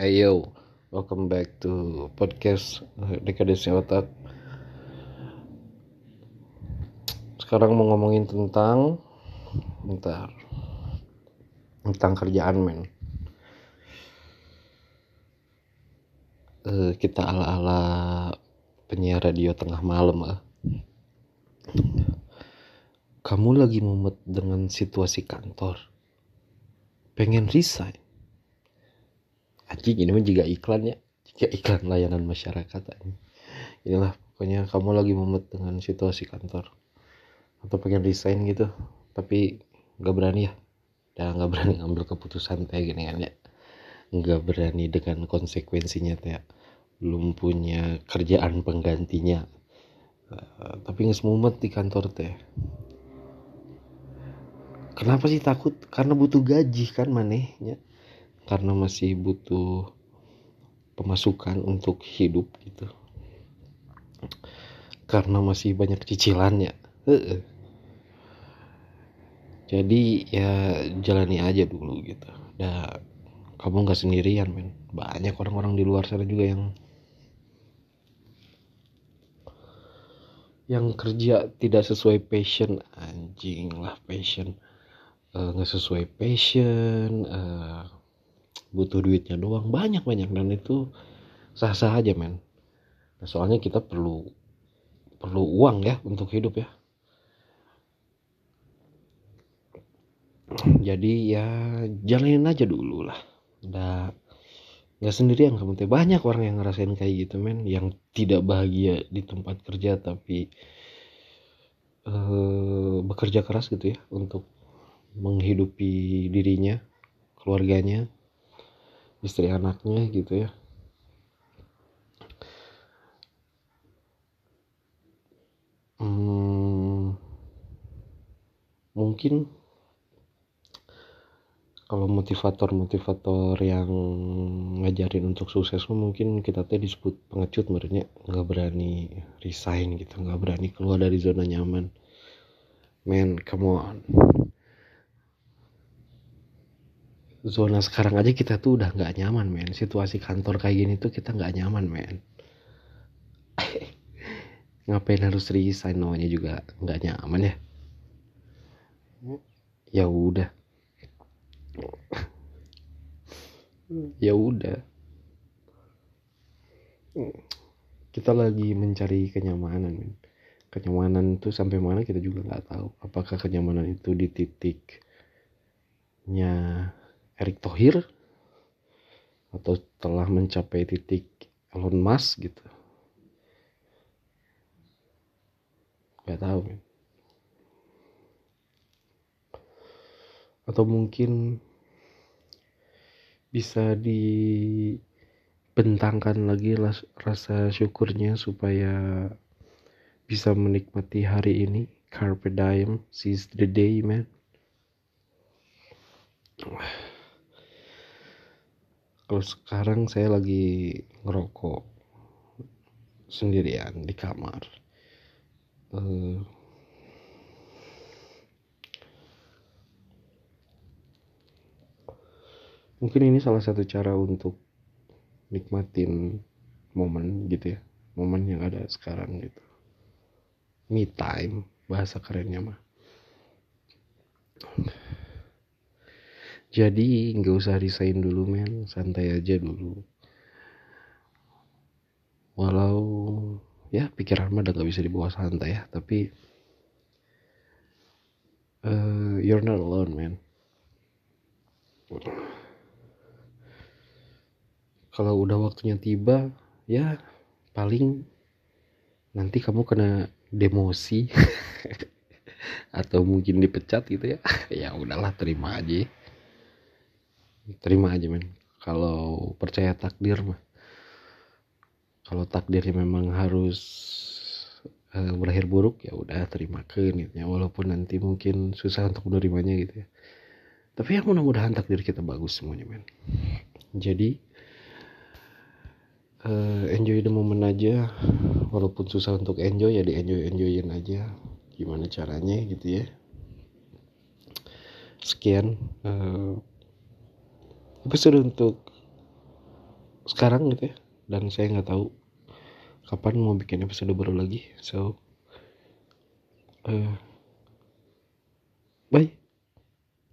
Ayo, welcome back to podcast Dekadesi Otak. Sekarang mau ngomongin tentang bentar. Tentang kerjaan men. Uh, kita ala-ala penyiar radio tengah malam lah. Kamu lagi mumet dengan situasi kantor. Pengen resign anjing ini juga iklan ya jika iklan layanan masyarakat inilah pokoknya kamu lagi mumet dengan situasi kantor. Atau pengen resign gitu tapi nggak berani ya. Dan nggak berani ngambil keputusan kayak gini kan ya. Nggak berani dengan konsekuensinya teh belum punya kerjaan penggantinya. Uh, tapi nggak mumet di kantor teh. Kenapa sih takut? Karena butuh gaji kan manehnya karena masih butuh pemasukan untuk hidup gitu. Karena masih banyak cicilannya. Jadi ya jalani aja dulu gitu. Dan kamu nggak sendirian men. Banyak orang-orang di luar sana juga yang yang kerja tidak sesuai passion. Anjing lah passion. Eh, nggak uh, sesuai passion uh, butuh duitnya doang. Banyak banyak. Dan itu sah sah aja men. Nah, soalnya kita perlu perlu uang ya untuk hidup ya. Jadi ya jalanin aja dulu lah. Nggak nggak sendirian kamu banyak orang yang ngerasain kayak gitu men yang tidak bahagia di tempat kerja tapi uh, bekerja keras gitu ya untuk menghidupi dirinya keluarganya istri anaknya gitu ya. Hmm, mungkin kalau motivator-motivator yang ngajarin untuk sukses mungkin kita teh disebut pengecut merenya nggak berani resign gitu nggak berani keluar dari zona nyaman. Man come on zona sekarang aja kita tuh udah nggak nyaman men. Situasi kantor kayak gini tuh kita nggak nyaman men. Ngapain harus resign? Namanya juga nggak nyaman ya. Ya udah. Ya udah. Kita lagi mencari kenyamanan men. Kenyamanan itu sampai mana kita juga nggak tahu. Apakah kenyamanan itu di titiknya Erick Thohir atau telah mencapai titik Elon Musk gitu. Nggak tahu. Atau mungkin bisa dibentangkan lagi rasa syukurnya supaya bisa menikmati hari ini. Carpe diem seize the day man kalau sekarang saya lagi ngerokok sendirian di kamar. Uh, mungkin ini salah satu cara untuk nikmatin momen gitu ya momen yang ada sekarang gitu. Me time bahasa kerennya mah jadi nggak usah resign dulu men. Santai aja dulu. Walau ya pikiran mah udah gak bisa dibawa santai ya. Tapi uh, you're not alone man kalau udah waktunya tiba ya paling nanti kamu kena demosi. Atau mungkin dipecat gitu ya. Ya udahlah terima aja terima aja men. Kalau percaya takdir mah. Kalau takdirnya memang harus uh, berakhir buruk ya udah terima ke ya. Walaupun nanti mungkin susah untuk menerimanya gitu ya. Tapi ya mudah-mudahan takdir kita bagus semuanya men. Jadi uh, enjoy the moment aja. Walaupun susah untuk enjoy ya di enjoy enjoyin aja. Gimana caranya gitu ya. Sekian uh, episode untuk sekarang gitu ya. Dan saya nggak tahu kapan mau bikin episode baru lagi. So uh, bye.